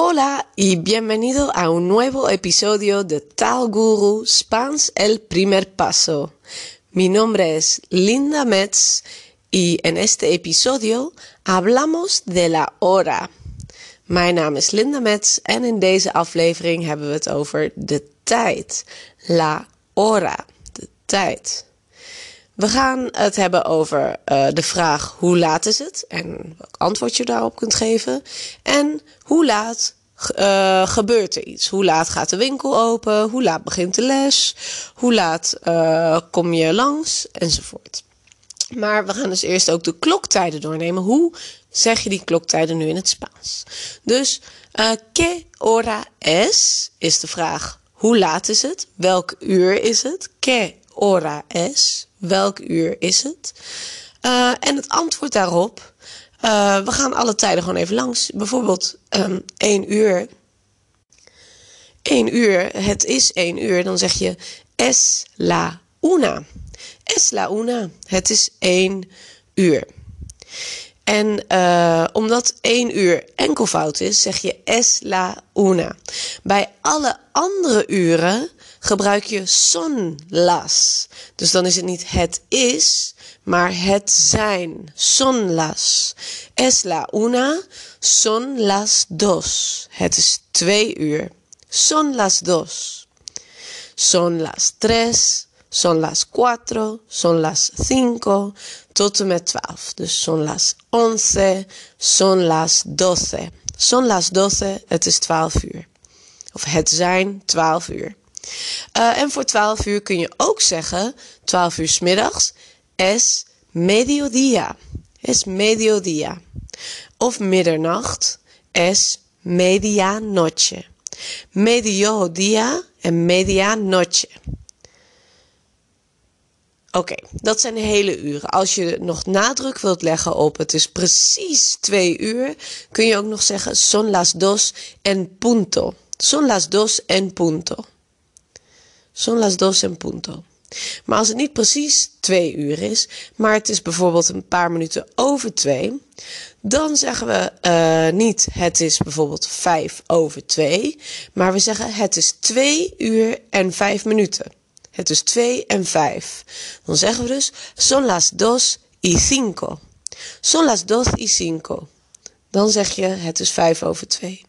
Hola y bienvenido a un nuevo episodio de Tal Guru Spans el primer paso. Mi nombre es Linda Metz y en este episodio hablamos de la hora. Mijn naam is Linda Metz en in deze aflevering hebben we het over de tijd. La hora, de tijd. We gaan het hebben over uh, de vraag hoe laat is het en welk antwoord je daarop kunt geven. En hoe laat uh, gebeurt er iets? Hoe laat gaat de winkel open? Hoe laat begint de les? Hoe laat uh, kom je langs? Enzovoort. Maar we gaan dus eerst ook de kloktijden doornemen. Hoe zeg je die kloktijden nu in het Spaans? Dus, uh, ¿qué hora es? Is de vraag. Hoe laat is het? Welk uur is het? ¿Qué hora es? Welk uur is het? Uh, en het antwoord daarop. Uh, we gaan alle tijden gewoon even langs. Bijvoorbeeld um, 1 uur. 1 uur, het is 1 uur. Dan zeg je es la una. Es la una. Het is 1 uur. En uh, omdat 1 uur enkelvoud is, zeg je es la una. Bij alle andere uren gebruik je son las. Dus dan is het niet het is, maar het zijn. Son las. Es la una, son las dos. Het is twee uur. Son las dos. Son las tres, son las cuatro, son las cinco, tot en met twaalf. Dus son las once, son las doce. Son las doce, het is twaalf uur. Of het zijn twaalf uur. Uh, en voor 12 uur kun je ook zeggen, 12 uur s middags, es mediodía. Es mediodía. Of middernacht, es medianoche. Mediodía en medianoche. Oké, dat zijn hele uren. Als je nog nadruk wilt leggen op het is precies twee uur, kun je ook nog zeggen son las dos en punto. Son las dos en punto. Son las dos en punto. Maar als het niet precies twee uur is, maar het is bijvoorbeeld een paar minuten over twee, dan zeggen we uh, niet het is bijvoorbeeld vijf over twee, maar we zeggen het is twee uur en vijf minuten. Het is twee en vijf. Dan zeggen we dus son las dos y cinco. Son las dos y cinco. Dan zeg je het is vijf over twee.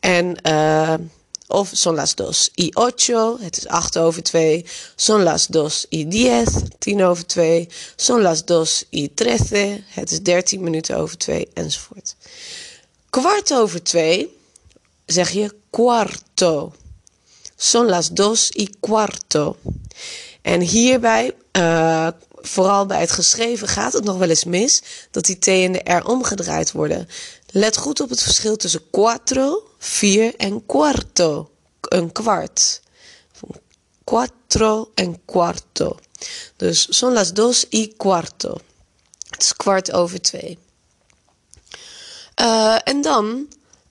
En uh, of son las dos y ocho, het is acht over twee. Son las dos y diez, tien over twee. Son las dos y trece, het is dertien minuten over twee, enzovoort. Kwart over twee zeg je cuarto. Son las dos y cuarto. En hierbij, uh, vooral bij het geschreven, gaat het nog wel eens mis dat die T en de R omgedraaid worden. Let goed op het verschil tussen cuatro, vier, en cuarto, een kwart. Cuatro en cuarto. Dus son las dos y cuarto. Het is kwart over twee. Uh, en dan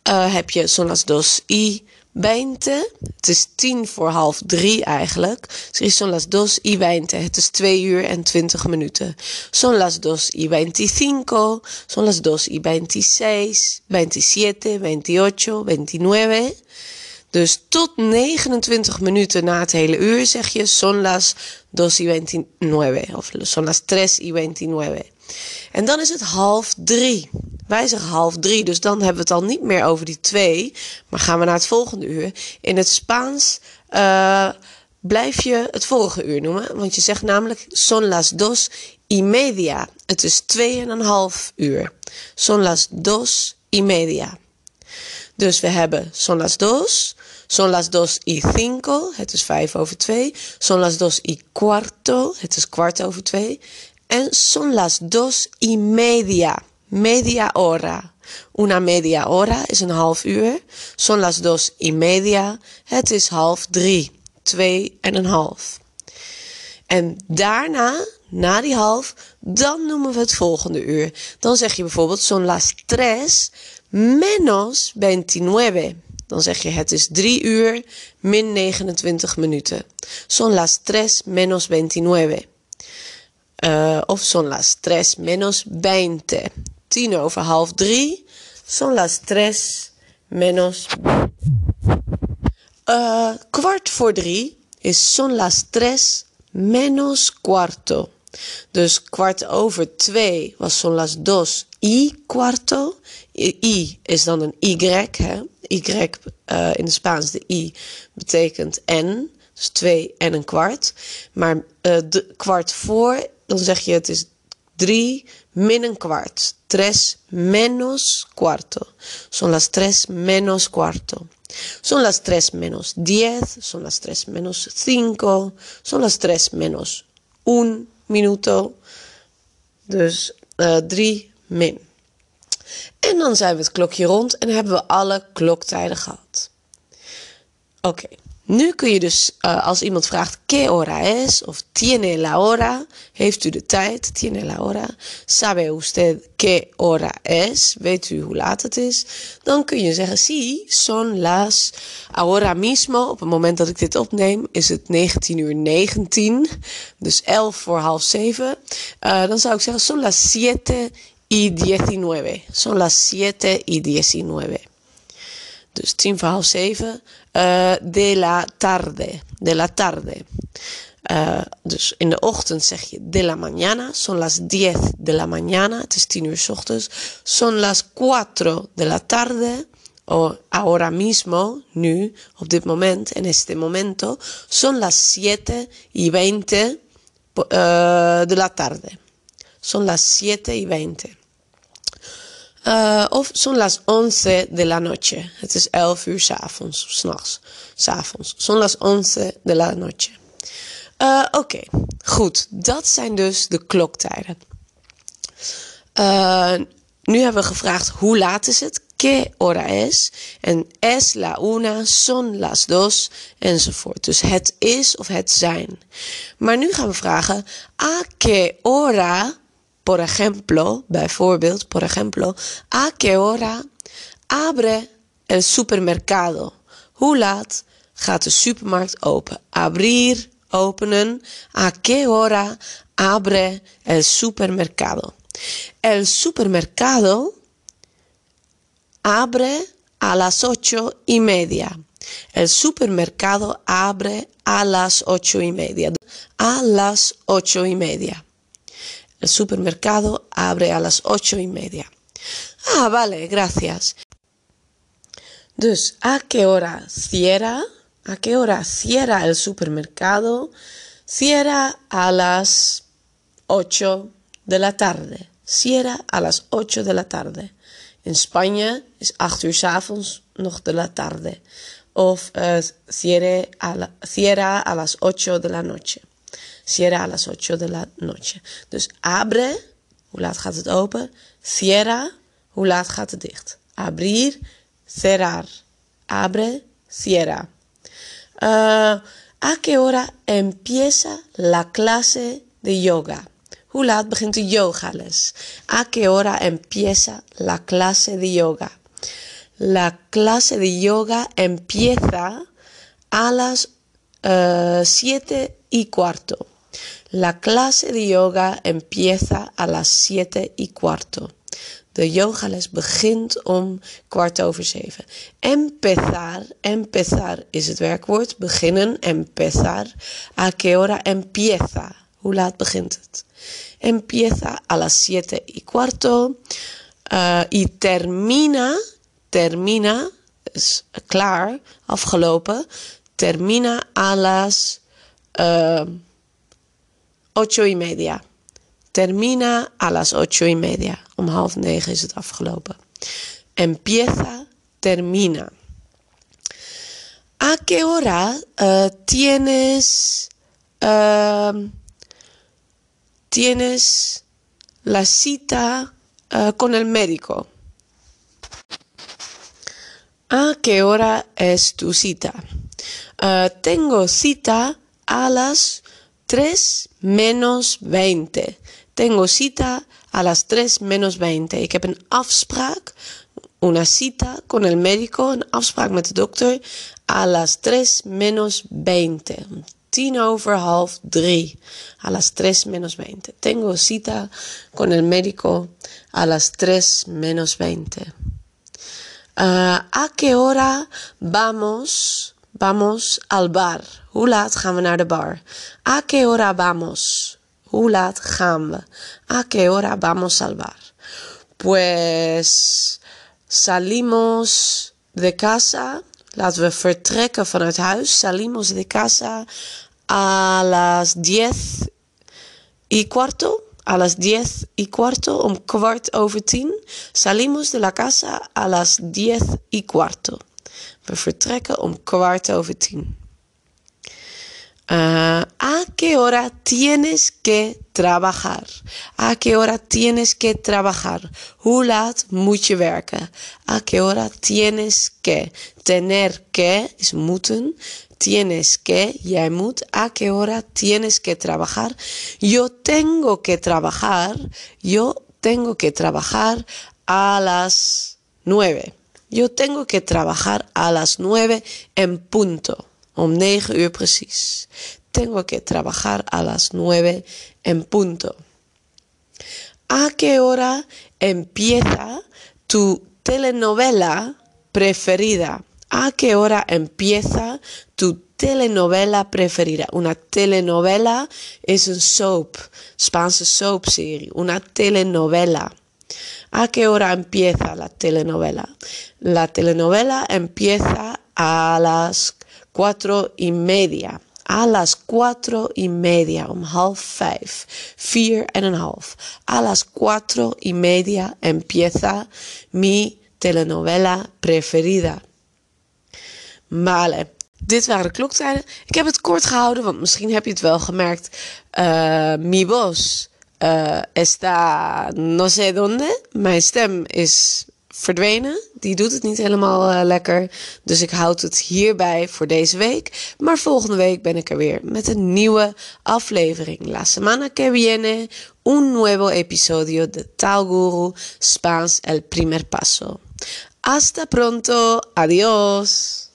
uh, heb je son las dos y veinte. Het is tien voor half drie eigenlijk. Dus son las dos y veinte. Het is twee uur en twintig minuten. Son las dos y veinticinco. Son las dos y veintiséis. Veintisiete, veintiocho, veintinueve. Dus tot 29 minuten na het hele uur zeg je son las dos y veintinueve. Of son las tres y veintinueve. En dan is het half drie. Wij zeggen half drie, dus dan hebben we het al niet meer over die twee. Maar gaan we naar het volgende uur. In het Spaans uh, blijf je het vorige uur noemen. Want je zegt namelijk son las dos y media. Het is twee en een half uur. Son las dos y media. Dus we hebben son las dos, son las dos y cinco, het is vijf over twee. Son las dos y cuarto, het is kwart over twee. En son las dos y media. Media hora. Una media hora is een half uur. Son las dos y media. Het is half drie. Twee en een half. En daarna, na die half, dan noemen we het volgende uur. Dan zeg je bijvoorbeeld son las tres menos veintinueve. Dan zeg je het is drie uur min 29 minuten. Son las tres menos veintinueve. Uh, of son las tres menos veinte. Tien over half drie. Son las tres menos. Uh, kwart voor drie is son las tres menos cuarto. Dus kwart over twee was son las dos y cuarto. I is dan een Y, hè? Y uh, in het Spaans, de I, betekent en. Dus twee en een kwart. Maar de kwart voor, dan zeg je het is drie min een kwart. Tres menos cuarto. Son las tres menos cuarto. Son las tres menos diez. Son las tres menos cinco. Son las tres menos un minuto. Dus uh, drie min. En dan zijn we het klokje rond en hebben we alle kloktijden gehad. Oké. Nu kun je dus, uh, als iemand vraagt, ¿qué hora es? Of ¿tiene la hora? Heeft u de tijd? ¿Tiene la hora? ¿Sabe usted qué hora es? Weet u hoe laat het is? Dan kun je zeggen, sí, son las, ahora mismo, op het moment dat ik dit opneem, is het 19 uur 19. Dus 11 voor half 7. Uh, dan zou ik zeggen, son las 7 y 19. Son las 7 y 19. Dus tien voor half zeven. Uh, de la tarde. De la tarde. Uh, dus in de ochtend zeg je de la mañana. Son las diez de la mañana. Het is tien uur ochtends. Son las cuatro de la tarde. O ahora mismo, nu, op dit moment, en este momento. Son las siete y veinte uh, de la tarde. Son las siete y veinte. Uh, of son las 11 de la noche. Het is 11 uur s avonds, s'nachts, s'avonds. Son las 11 de la noche. Uh, Oké, goed. Dat zijn dus de kloktijden. Uh, nu hebben we gevraagd hoe laat is het? ¿Qué hora es? En es la una, son las dos, enzovoort. Dus het is of het zijn. Maar nu gaan we vragen, a qué hora Por ejemplo, bijvoorbeeld, por ejemplo, ¿a qué hora abre el supermercado? Hoe laat gaat de supermarkt open? Abrir, openen. ¿A qué hora abre el supermercado? El supermercado abre a las ocho y media. El supermercado abre a las ocho y media. A las ocho y media. El supermercado abre a las ocho y media. Ah, vale, gracias. Dus, ¿a qué hora cierra? ¿A qué hora cierra el supermercado? Cierra a las 8 de la tarde. Cierra a las 8 de la tarde. In Spanje is 8 uur nog de la tarde. Of la, cierra a las 8 de la noche. Cierra a las 8 de la noche. Dus abre, hoe laat gaat het open? Cierra, hoe laat gaat het dicht? Abrir, cerrar. Abre, cierra. Uh, ¿A qué hora empieza la clase de yoga? Hoe laat begint de yogales? ¿A qué hora empieza la clase de yoga? La clase de yoga empieza a las 7 uh, y cuarto. La clase de yoga empieza a las 7 y cuarto. De yogales begint om kwart over zeven. Empezar, empezar is het werkwoord. Beginnen, empezar. A qué hora empieza? Hoe laat begint het? Empieza a las 7 y cuarto. Uh, y termina, termina, is klaar, afgelopen. Termina a las... Uh, ocho y media. Termina a las ocho y media. Om half negen is het afgelopen. Empieza, termina. ¿A qué hora uh, tienes, uh, tienes la cita uh, con el médico? ¿A qué hora es tu cita? tengo cita a las 3 menos 20. Tengo cita a las 3 menos 20. Ik heb een afspraak, una cita con el médico, een afspraak met de dokter, a las 3 menos 20. Tien over half drie. A las 3 menos 20. Tengo cita con el médico a las 3 menos 20. Uh, ¿A qué hora vamos, vamos al bar? Hoe laat gaan we naar de bar? ¿A qué hora vamos? Hoe laat gaan we? ¿A qué hora vamos al bar? Pues salimos de casa. Laten we vertrekken vanuit huis. Salimos de casa a las diez y cuarto. A las diez y cuarto, om kwart over tien. Salimos de la casa a las diez y cuarto. We vertrekken om kwart over tien. Uh, ¿A qué hora tienes que trabajar? ¿A qué hora tienes que trabajar? Hoe laat moet je werken? ¿A qué hora tienes que? Tener que is moeten. Tienes que, jij moet. ¿A qué hora tienes que trabajar? Yo tengo que trabajar. Yo tengo que trabajar a las nueve. Yo tengo que trabajar a las nueve en punto. Om 9 uur precies. Tengo que trabajar a las 9 en punto. ¿A qué hora empieza tu telenovela preferida? ¿A qué hora empieza tu telenovela preferida? Una telenovela es un soap, Spaanse soap serie, una telenovela. ¿A qué hora empieza la telenovela? La telenovela empieza a las cuatro y media. A las cuatro y media, om half vijf. Vier en een half. A las cuatro y media empieza mi telenovela preferida. Vale. Dit waren de kloktijden. Ik heb het kort gehouden, want misschien heb je het wel gemerkt. Uh, mi voz uh, está no sé dónde. Mijn stem is verdwenen. Die doet het niet helemaal uh, lekker. Dus ik houd het hierbij voor deze week. Maar volgende week ben ik er weer met een nieuwe aflevering. La semana que viene, un nuevo episodio de Guru Spaans El Primer Paso. Hasta pronto. Adiós.